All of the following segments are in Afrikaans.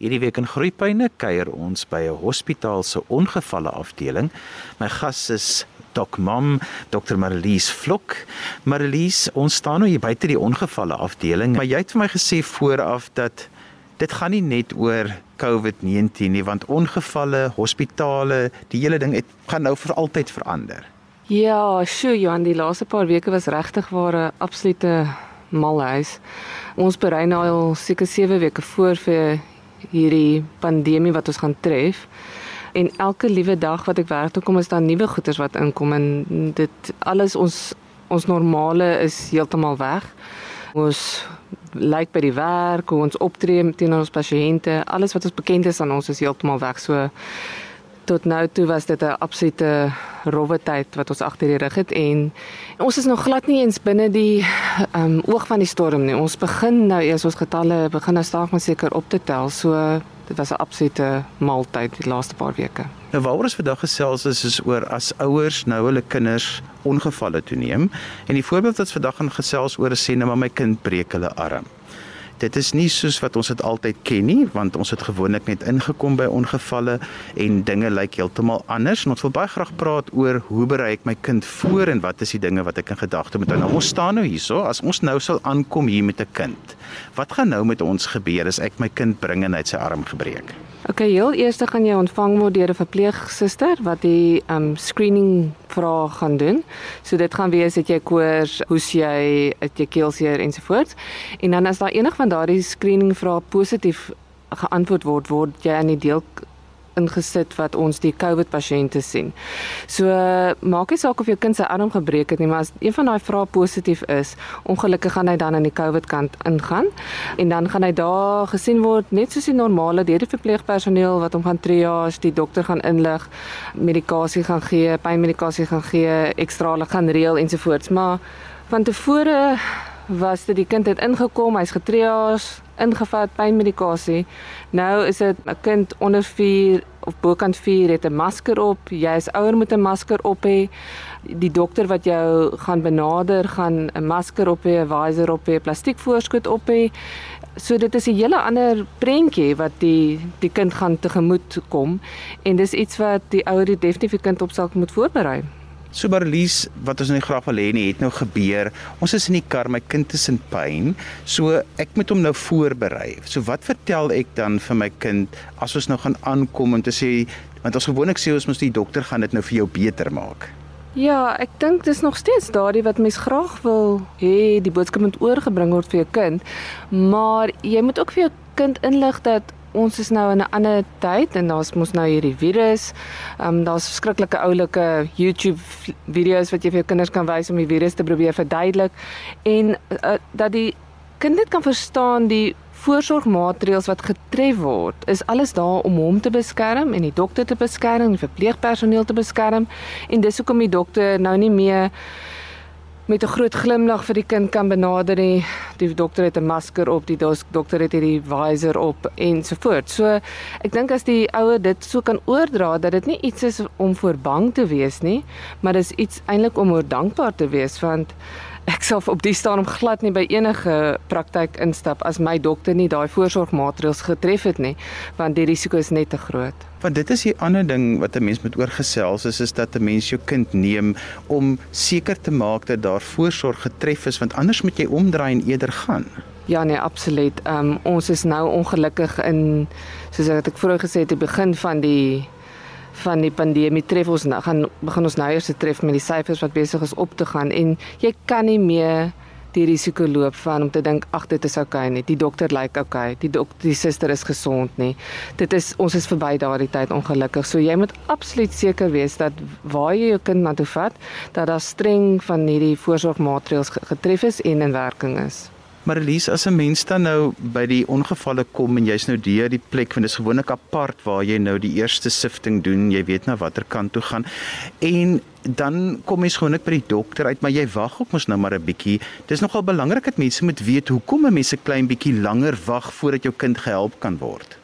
Hierdie week in Groepyne kuier ons by 'n hospitaal se ongevalle afdeling. My gas is Dok Mam, Dr. Marlies Vlok. Marlies, ons staan nou hier buite die ongevalle afdeling, maar jy het vir my gesê vooraf dat dit gaan nie net oor COVID-19 nie, want ongevalle, hospitale, die hele ding het gaan nou vir altyd verander. Ja, sjoe, Johan, die laaste paar weke was regtig waar 'n absolute malhuis. Ons berei nou al seker 7 weke voor vir hierdie pandemie wat ons gaan tref. En elke liewe dag wat ek werk toe kom is daar nuwe goeters wat inkom en dit alles ons ons normale is heeltemal weg. Ons lyk by die werk, hoe ons optree teenoor ons pasiënte, alles wat ons bekend is aan ons is heeltemal weg. So tot nou toe was dit 'n absolute rowwe tyd wat ons agter die rug het en ons is nog glad nie eens binne die um, oog van die storm nie. Ons begin nou eers ons getalle begin nou staak maar seker op te tel. So dit was 'n absolute maaltyd die laaste paar weke. Nou waaroor ons vandag gesels is is oor as ouers nou hulle kinders ongevalle toeneem en die voorbeeld wat ons vandag gaan gesels oor is sê nou maar my kind breek hulle arm. Dit is nie soos wat ons dit altyd ken nie, want ons het gewoonlik net ingekom by ongevalle en dinge lyk heeltemal anders. En ons wil baie graag praat oor hoe berei ek my kind voor en wat is die dinge wat ek in gedagte moet hou. Nou ons staan nou hierso, as ons nou sal aankom hier met 'n kind. Wat gaan nou met ons gebeur as ek my kind bring en hy het sy arm gebreek? OK, heel eers gaan jy ontvang word deur 'n verpleegsuster wat die um screening vrae gaan doen. So dit gaan wees het jy koors, hoes jy, het jy keelseer ensovoorts. En dan as daar enig van daardie screening vrae positief geantwoord word, word jy aan die deel ingesit wat ons die COVID pasiënte sien. So maak nie saak of jou kind sy arm gebreek het nie, maar as een van daai vrae positief is, ongelukkig gaan hy dan aan die COVID kant ingaan en dan gaan hy daar gesien word net soos die normale deur die verpleegpersoneel wat hom gaan triage, die dokter gaan inlig, medikasie gaan gee, pynmedikasie gaan gee, ekstrale gaan reël ensovoorts, maar van tevore was dit die kind het ingekom, hy's getriage, ingevat pynmedikasie. Nou is dit 'n kind onder 4 of bokant 4 het 'n masker op. Jy is ouer moet 'n masker op hê. Die dokter wat jou gaan benader gaan 'n masker op hê, 'n visor op hê, 'n plastiekvoorskoot op hê. So dit is 'n hele ander prentjie wat die die kind gaan tegemoet kom en dis iets wat die ouer definitief die kind op sal moet voorberei. So Marlies, wat ons nou graag wil hê nie het nou gebeur. Ons is in die kar, my kind is in pyn. So ek moet hom nou voorberei. So wat vertel ek dan vir my kind as ons nou gaan aankom en te sê want ons gewoonlik sê ons moet die dokter gaan dit nou vir jou beter maak. Ja, ek dink dis nog steeds daardie wat mens graag wil hê die boodskap moet oorgebring word vir jou kind. Maar jy moet ook vir jou kind inlig dat ons is nou in 'n ander tyd en daar's mos nou hierdie virus. Ehm um, daar's verskriklike oulike YouTube video's wat jy vir jou kinders kan wys om die virus te probeer verduidelik en uh, dat die kind dit kan verstaan die voorsorgmaatreëls wat getref word is alles daar om hom te beskerm en die dokter te beskerm, die verpleegpersoneel te beskerm en dis hoekom die dokter nou nie meer met 'n groot glimlag vir die kind kan benader nie. Die dokter het 'n masker op, die dokter het hierdie visor op en so voort. So ek dink as die ouer dit so kan oordra dat dit nie iets is om voor bang te wees nie, maar dis iets eintlik om oor dankbaar te wees want ek sal op die staan om glad nie by enige praktyk instap as my dokter nie daai voorsorgmaatreëls getref het nie, want die risiko is net te groot. Want dit is die ander ding wat 'n mens moet oorgesels is is dat 'n mens jou kind neem om seker te maak dat daar voorsorg getref is want anders moet jy omdraai en eerder gaan. Ja nee, absoluut. Ehm um, ons is nou ongelukkig in soos ek vroeër gesê het, die begin van die van die pandemie tref ons nou gaan begin ons nou eers te tref met die syfers wat besig is op te gaan en jy kan nie meer die risiko loop van om te dink ag dit is oukei okay nie. Die dokter lyk like oukei okay, die dokter die suster is gesond nie. Dit is ons is verby daardie tyd ongelukkig. So jy moet absoluut seker wees dat waar jy jou kind na toe vat dat daar streng van hierdie voorsorgmaatreëls getref is en in werking is Marlies, as 'n mens dan nou by die ongevalle kom en jy's nou deur die plek, want dit is gewoonlik apart waar jy nou die eerste sifting doen, jy weet nou watter kant toe gaan. En dan kom jy gewoonlik by die dokter uit, maar jy wag ook mos nou maar 'n bietjie. Dis nogal belangrik dat mense moet weet hoekom 'n mens 'n klein bietjie langer wag voordat jou kind gehelp kan word.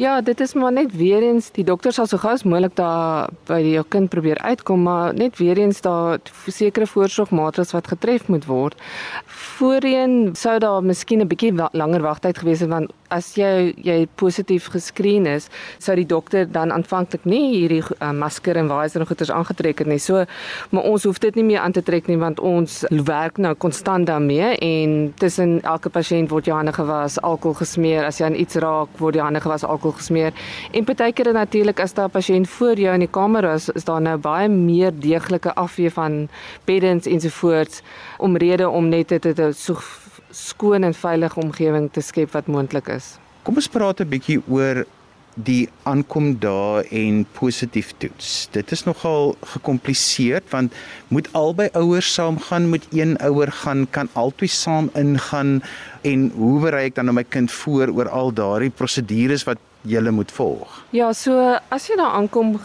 Ja, dit is maar net weer eens die dokter sal so gou as moontlik daar by jou kind probeer uitkom, maar net weer eens daar sekere voorsorgmaatreëls wat getref moet word. Voorheen sou daar miskien 'n bietjie langer wagtyd gewees het want as jy jy positief geskreen is, sou die dokter dan aanvanklik nie hierdie uh, masker en visor en goeders aangetrek het nie. So maar ons hoef dit nie meer aan te trek nie want ons werk nou konstant daarmee en tussen elke pasiënt word jou hande gewas, alkohol gesmeer, as jy aan iets raak, word jou hande gewas, alkohol gesmeer. En partykeer natuurlik as daar 'n pasiënt voor jou in die kamer is, is daar nou baie meer deeglike afvee van beddens ensovoorts omrede om net dit 'n so skoon en veilige omgewing te skep wat moontlik is. Kom ons praat 'n bietjie oor die aankom daar en positief toets. Dit is nogal gekompliseerd want moet albei ouers saamgaan, moet een ouer gaan, kan albei saam ingaan en hoe berei ek dan nou my kind voor oor al daardie prosedures wat julle moet volg. Ja, so as jy daar aankom,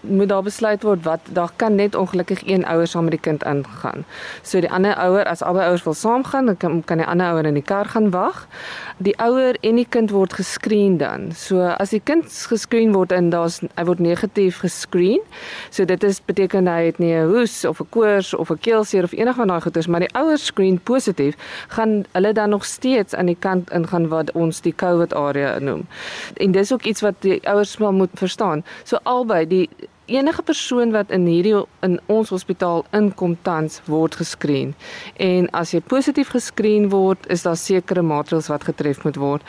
moet daar besluit word wat daar kan net ongelukkig een ouer saam met die kind ingaan. So die ander ouer, as albei ouers wil saamgaan, dan kan, kan die ander ouer in die kar gaan wag. Die ouer en die kind word geskreen dan. So as die kind geskreen word en daar's hy word negatief geskreen. So dit is beteken hy het nie 'n hoes of 'n koors of 'n keelseer of enige van daai goeters, maar die ouers skreen positief, gaan hulle dan nog steeds aan die kant ingaan wat ons die COVID area noem. En dis ook iets wat die ouers wel moet verstaan. So albei die enige persoon wat in hierdie in ons hospitaal inkom tans word geskreen. En as jy positief geskreen word, is daar sekere maatreëls wat getref moet word.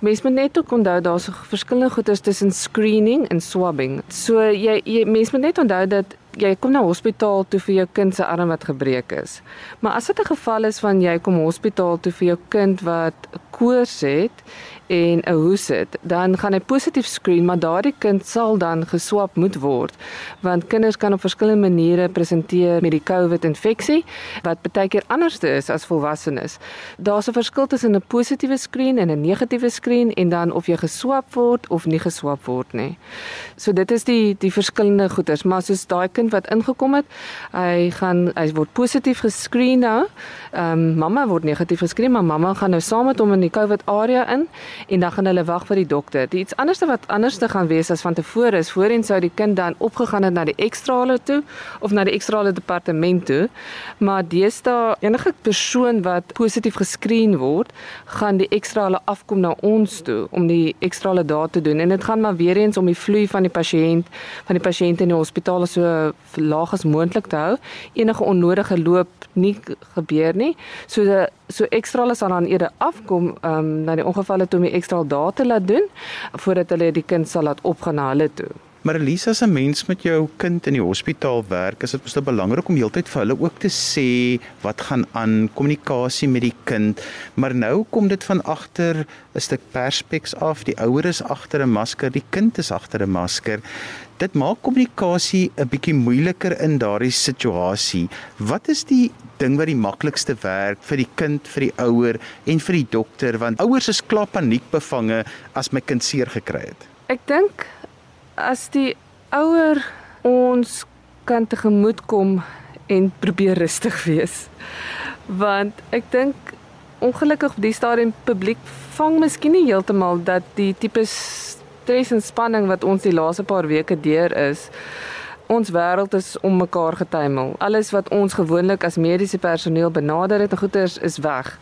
Mens moet net ook onthou daar's verskillende goedes tussen screening en swabbing. So jy, jy mens moet net onthou dat jy kom na hospitaal toe vir jou kind se arm wat gebreek is. Maar as dit 'n geval is van jy kom hospitaal toe vir jou kind wat koors het en 'n hoes het, dan gaan hy positief skreen, maar daardie kind sal dan geswap moet word, want kinders kan op verskillende maniere presenteer met die COVID-infeksie wat baie keer anderste is as volwassenes. Daar's 'n verskil tussen 'n positiewe skreen en 'n negatiewe skreen en dan of jy geswap word of nie geswap word nie. So dit is die die verskillende goeters, maar soos daai kind wat ingekom het, hy gaan hy word positief geskreen nou. Ehm um, mamma word negatief geskreen, maar mamma gaan nou saam met hom in die COVID area in en dan gaan hulle wag vir die dokter. Die iets anderste wat anderste gaan wees as van tevore is voorheen sou die kind dan opgegaan het na die ekstrale toe of na die ekstrale departement toe. Maar deesdae enige persoon wat positief geskreen word, gaan die ekstrale afkom na ons toe om die ekstrale daar te doen en dit gaan maar weer eens om die vloei van die pasiënt van die pasiënte in die hospitaal so laag as moontlik te hou. Enige onnodige loop nie gebeur nie. So so ekstrale sal dan eerder afkom um, na die ongevalle toe om die ekstra daar te laat doen voordat hulle die kind sal laat opgaan na hulle toe. Maar Elisa se mens met jou kind in die hospitaal werk, is dit mos belangrik om heeltyd vir hulle ook te sê wat gaan aan kommunikasie met die kind. Maar nou kom dit van agter 'n stuk perspeks af. Die ouer is agter 'n masker, die kind is agter 'n masker. Dit maak kommunikasie 'n bietjie moeiliker in daardie situasie. Wat is die ding wat die maklikste werk vir die kind, vir die ouer en vir die dokter want ouers is klaar paniekbevange as my kind seer gekry het. Ek dink as die ouer ons kan tegemoet kom en probeer rustig wees. Want ek dink ongelukkig op die stadium publiek vang miskien nie heeltemal dat die tipe stres en spanning wat ons die laaste paar weke deur is ons wêreld is om mekaar getuimel. Alles wat ons gewoonlik as mediese personeel benader het, goeders is weg.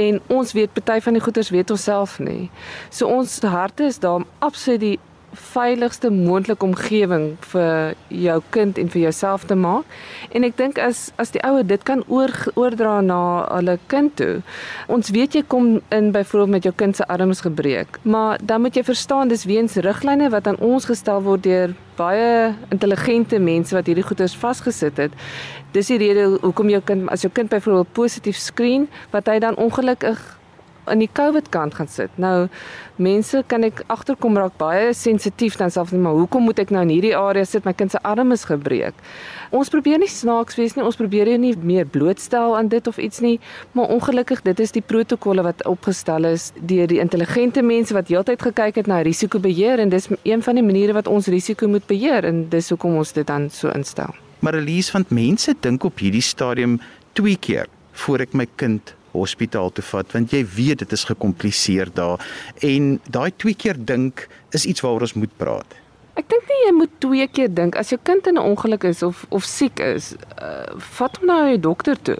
En ons weet party van die goeders weet ons self nie. So ons harte is daar om absoluut die veiligste moontlike omgewing vir jou kind en vir jouself te maak. En ek dink as as die ouer dit kan oor oordra na hulle kind toe. Ons weet jy kom in byvoorbeeld met jou kind se arms gebreek, maar dan moet jy verstaan dis weens riglyne wat aan ons gestel word deur baie intelligente mense wat hierdie goeders vasgesit het. Dis die rede hoekom jou kind as jou kind byvoorbeeld positief skreen wat hy dan ongelukkig in die COVID kant gaan sit. Nou mense kan ek agterkom raak baie sensitief dan selfs net maar hoekom moet ek nou in hierdie area sit my kind se arm is gebreek. Ons probeer nie snaaks wees nie, ons probeer jou nie meer blootstel aan dit of iets nie, maar ongelukkig dit is die protokolle wat opgestel is deur die intelligente mense wat heeltyd gekyk het na risikobeheer en dis een van die maniere wat ons risiko moet beheer en dis hoekom ons dit dan so instel. Maar Elise, want mense dink op hierdie stadium twee keer voor ek my kind hospitaal toe vat want jy weet dit is gekompliseer daar en daai twee keer dink is iets waaroor ons moet praat. Ek dink nie jy moet twee keer dink as jou kind in 'n ongeluk is of of siek is, uh, vat hom na jou dokter toe.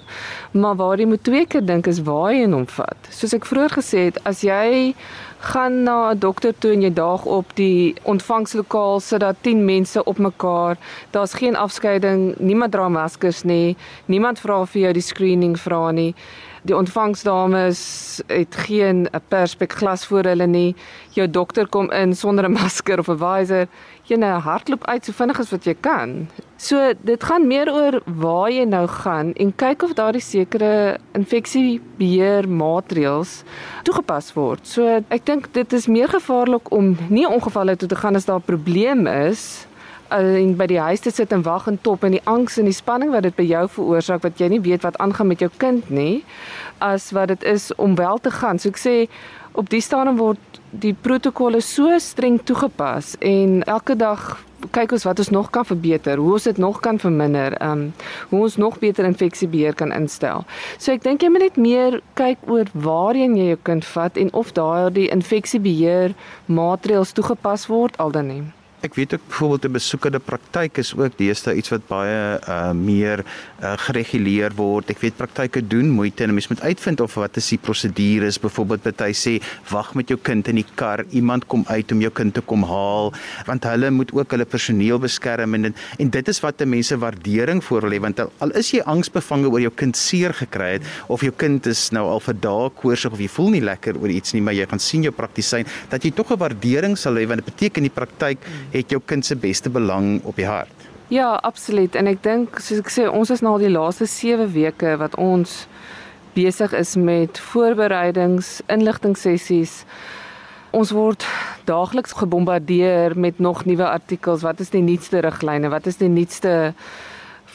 Maar waar jy moet twee keer dink is waar jy hom vat. Soos ek vroeër gesê het, as jy gaan na 'n dokter toe en jy daag op die ontvangslokaal sit daar 10 mense op mekaar. Daar's geen afskeiding, niemand dra maskers nie. Niemand vra vir jou die screening vra nie. Die ontvangsdames het geen 'n perspek glas voor hulle nie. Jou dokter kom in sonder 'n masker of 'n visor. Jy nou hardloop uit so vinnig as wat jy kan. So dit gaan meer oor waar jy nou gaan en kyk of daar die sekere infeksiebeheer maatreëls toegepas word. So ek dink dit is meer gevaarlik om nie ongevalle toe te gaan as daar 'n probleem is en by die huis te sit en wag en top en die angs en die spanning wat dit by jou veroorsaak wat jy nie weet wat aangaan met jou kind nie as wat dit is om wel te gaan. So ek sê op die stadium word die protokolle so streng toegepas en elke dag kyk ons wat ons nog kan verbeter, hoe ons dit nog kan verminder, ehm um, hoe ons nog beter infeksiebeheer kan instel. So ek dink jy moet net meer kyk oor waarheen jy jou kind vat en of daardie infeksiebeheer maatreëls toegepas word al dan nie. Ek weet ook byvoorbeeld 'n besoekende praktyk is ook deesdae iets wat baie uh meer uh gereguleer word. Ek weet praktyke doen moeite en mens moet uitvind of wat is die prosedures. Byvoorbeeld party sê wag met jou kind in die kar, iemand kom uit om jou kind te kom haal want hulle moet ook hulle personeel beskerm en en dit is wat mense waardering vir hulle want al is jy angsbevange oor jou kind seer gekry het of jou kind is nou al vir dae koorsig of jy voel nie lekker oor iets nie, maar jy gaan sien jou praktisyn dat jy tog 'n waardering sal hê want dit beteken die praktyk het jou kind se beste belang op die hart. Ja, absoluut. En ek dink soos ek sê, ons is nou al die laaste 7 weke wat ons besig is met voorbereidings, inligtingsessies. Ons word daagliks gebombardeer met nog nuwe artikels. Wat is die nuutste riglyne? Wat is die nuutste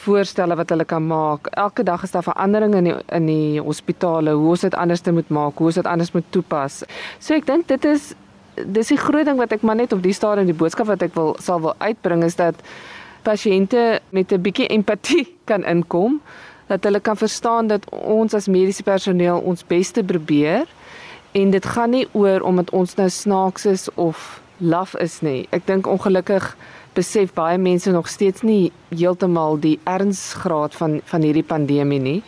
voorstelle wat hulle kan maak? Elke dag is daar veranderinge in die in die hospitale. Hoe ons dit anders moet maak, hoe ons dit anders moet toepas. So ek dink dit is dis die groot ding wat ek maar net op die stadium die boodskap wat ek wil sal wil uitbring is dat pasiënte met 'n bietjie empatie kan inkom dat hulle kan verstaan dat ons as mediese personeel ons bes te probeer en dit gaan nie oor omdat ons nou snaaks is of laf is nie. Ek dink ongelukkig besef baie mense nog steeds nie heeltemal die ernsgraad van van hierdie pandemie nie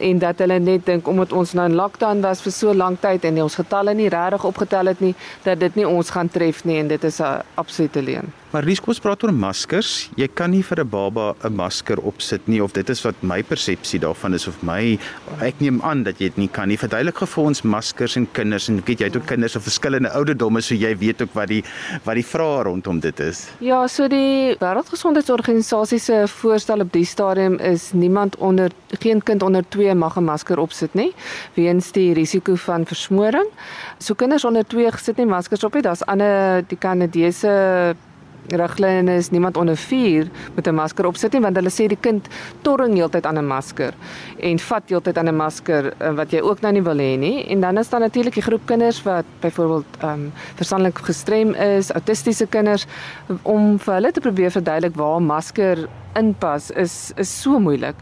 en dat hulle net dink omdat ons nou in lockdown was vir so lank tyd en ons getalle nie regtig opgetel het nie dat dit nie ons gaan tref nie en dit is 'n absolute leuen. Maar ons praat oor maskers. Jy kan nie vir 'n baba 'n masker opsit nie of dit is wat my persepsie daarvan is of my ek neem aan dat jy dit nie kan nie. Verduidelik gou vir ons maskers en kinders en weet jy het ook kinders van verskillende ouderdomme so jy weet ook wat die wat die vrae rondom dit is. Ja, so die Wêreldgesondheidsorganisasie se voorstel op die stadium is niemand onder geen kind onder 2 mag 'n masker opsit nie weens die risiko van versmoring. So kinders onder 2 sit nie maskers op nie. Daar's ander die Kanadese riglyne is niemand onder 4 met 'n masker opsit nie want hulle sê die kind torring heeltyd aan 'n masker en vat heeltyd aan 'n masker eh, wat jy ook nou nie wil hê nie en dan is daar natuurlik die groep kinders wat byvoorbeeld ehm um, verstandelik gestrem is, autistiese kinders om vir hulle te probeer verduidelik waar 'n masker inpas is is so moeilik.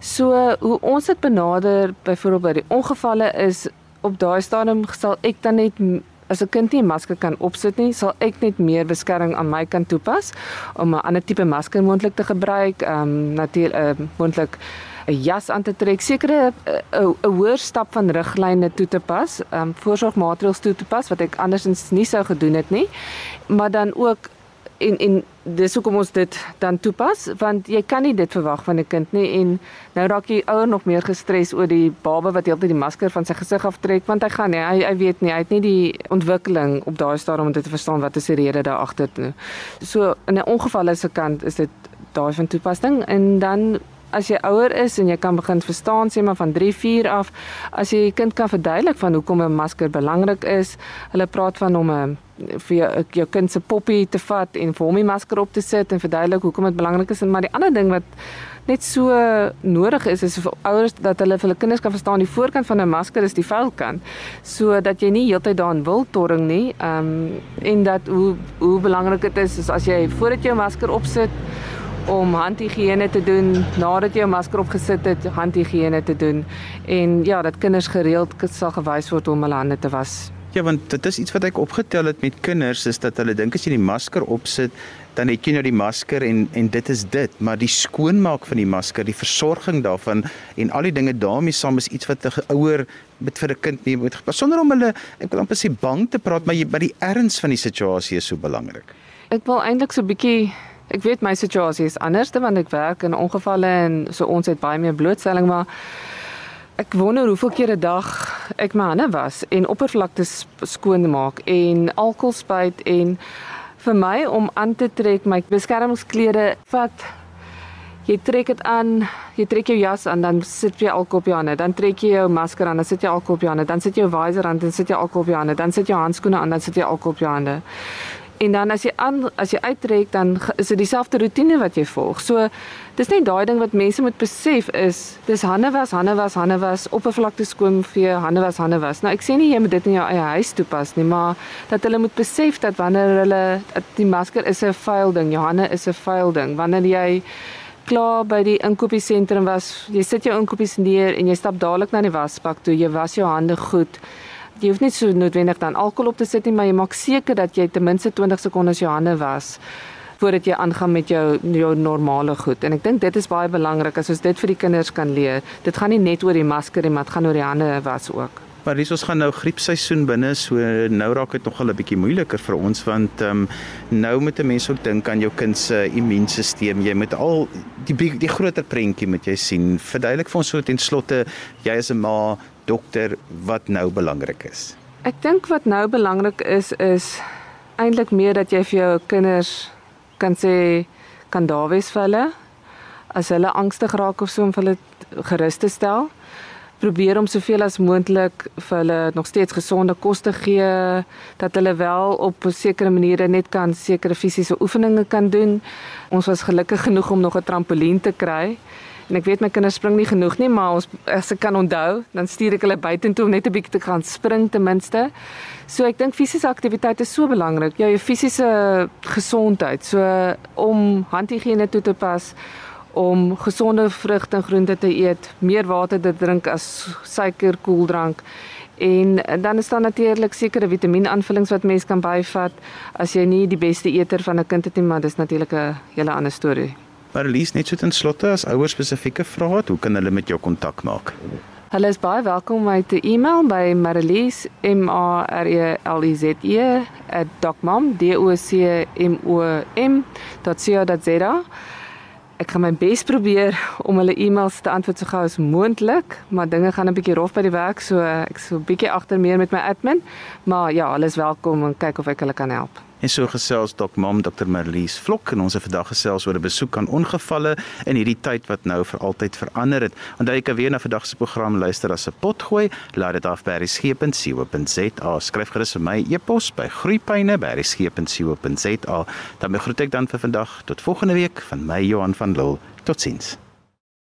So hoe ons dit benader byvoorbeeld by die ongevalle is op daai stadium sal ek dan net as 'n kind nie 'n masker kan opsit nie, sal ek net meer beskerming aan my kant toepas om 'n ander tipe masker moontlik te gebruik, ehm um, natuurlik uh, moontlik 'n jas aan te trek, sekere 'n hoër stap van riglyne toe te pas, ehm um, voorsorgmaatreëls toe te pas wat ek andersins nie sou gedoen het nie, maar dan ook en en dis hoekom ons dit dan toepas want jy kan nie dit verwag van 'n kind nie en nou raak die ouer nog meer gestres oor die baba wat heeltyd die masker van sy gesig aftrek want hy gaan nie hy hy weet nie hy het nie die ontwikkeling op daai stadium om dit te verstaan wat is die rede daar agter nie so in 'n ongeval is se kant is dit daai van toepassing en dan as jy ouer is en jy kan begin verstaan sê maar van 3 4 af as jy kind kan verduidelik van hoekom 'n masker belangrik is hulle praat van om 'n vir jou, jou kind se poppie te vat en vir hom die masker op te sit en verduidelik hoekom dit belangrik is. En maar die ander ding wat net so nodig is is vir ouers dat hulle vir hulle kinders kan verstaan die voorkant van 'n masker is die vuilkant. Sodat jy nie heeltyd daarin wil torring nie um, en dat hoe hoe belangrik dit is, is as jy voordat jy jou masker opsit om handhigiëne te doen. Nadat jy jou masker opgesit het, handhigiëne te doen. En ja, dat kinders gereeld sal gewys word om hulle hande te was Ja, want dit is iets wat ek opgetel het met kinders is dat hulle dink as jy die masker opsit, dan het jy nou die masker en en dit is dit, maar die skoonmaak van die masker, die versorging daarvan en al die dinge daarmee saam is iets wat 'n ouer met vir 'n kind nie moet gepas sonder om hulle ek wil amper sê bang te praat, maar jy by die erns van die situasie is so belangrik. Ek wil eintlik so 'n bietjie ek weet my situasie is anders want ek werk in ongevalle en so ons het baie meer blootstelling maar Ek wonder hoeveel keer 'n dag ek my hande was en oppervlaktes skoon maak en alkohol spuit en vir my om aan te trek my beskermingsklere vat. Jy trek dit aan, jy trek jou jas aan, dan sit jy alkohol op jou hande, dan trek jy jou masker aan, dan sit jy alkohol op jou hande, dan sit jy jou visor aan, dan sit jy alkohol op jou hande, dan sit jy handskoene aan, dan sit jy alkohol op jou hande. En dan as jy aan as jy uittrek dan is dit dieselfde roetine wat jy volg. So dis net daai ding wat mense moet besef is dis hande was, hande was, hande was, oppervlakte skoon vir hande was, hande was. Nou ek sê nie jy moet dit in jou eie huis toepas nie, maar dat hulle moet besef dat wanneer hulle die masker is 'n vuil ding, jou hande is 'n vuil ding. Wanneer jy klaar by die inkopiesentrum was, jy sit jou inkopies neer en jy stap dadelik na die wasbak toe, jy was jou hande goed jy hoef nie so noodwendig dan alkohol op te sit nie, maar jy maak seker dat jy ten minste 20 sekondes jou hande was voordat jy aangaan met jou jou normale goed. En ek dink dit is baie belangrik as ons dit vir die kinders kan leer. Dit gaan nie net oor die masker nie, maar dit gaan oor die hande was ook. Maar dis ons gaan nou griepseisoen binne, so nou raak dit nogal 'n bietjie moeiliker vir ons want ehm um, nou moet 'n mens ook dink aan jou kind se immuunstelsel. Jy moet al die die groter prentjie moet jy sien. Verduidelik vir ons so ten slotte, jy is 'n ma, dokter wat nou belangrik is? Ek dink wat nou belangrik is is eintlik meer dat jy vir jou kinders kan sê kan daar wees vir hulle as hulle angstig raak of so om hulle gerus te stel. Probeer om soveel as moontlik vir hulle nog steeds gesonde kos te gee dat hulle wel op 'n sekere maniere net kan sekere fisiese oefeninge kan doen. Ons was gelukkig genoeg om nog 'n trampolien te kry En ek weet my kinders spring nie genoeg nie, maar ons as ek kan onthou, dan stuur ek hulle buitentoe om net 'n bietjie te gaan spring ten minste. So ek dink fisiese aktiwiteit is so belangrik. Jou fisiese gesondheid, so om handhigiëne toe te pas om gesonde vrugte en groente te eet, meer water te drink as suiker, koeldrank. En dan is daar natuurlik sekere vitamienaanvullings wat mens kan byvat as jy nie die beste eter van 'n kind het nie, maar dis natuurlik 'n hele ander storie. Marlies, net so ten slotte as ouers spesifieke vrae het, hoe kan hulle met jou kontak maak? Hulle is baie welkom om my te e-mail by marlies m a r e l i z e @docmom.co.za. Ek gaan my bes probeer om hulle e-mails te antwoord so gou as moontlik, maar dinge gaan 'n bietjie rof by die werk, so ek so 'n bietjie agter meer met my admin, maar ja, hulle is welkom en kyk of ek hulle kan help. En so gesels Dok Mam Dr Marlies Vlok en ons het vandag gesels oor 'n besoek aan ongevalle in hierdie tyd wat nou vir altyd verander het. Onthou jy kan weer na vandag se program luister as 'n pot gooi. Laat dit af by resgep.co.za. Skryf gerus vir my e-pos by groeipyne@resgep.co.za. Dan groet ek dan vir vandag tot volgende week van my Johan van Lille. Totsiens.